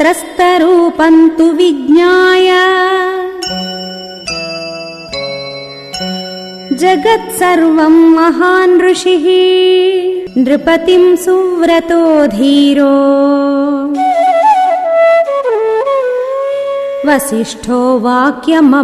त्रस्तरूपम् तु विज्ञाय। जगत्सर्वम् महान् ऋषिः नृपतिम् सुव्रतो धीरो। वसिष्ठो वाक्यमब्रवीत्।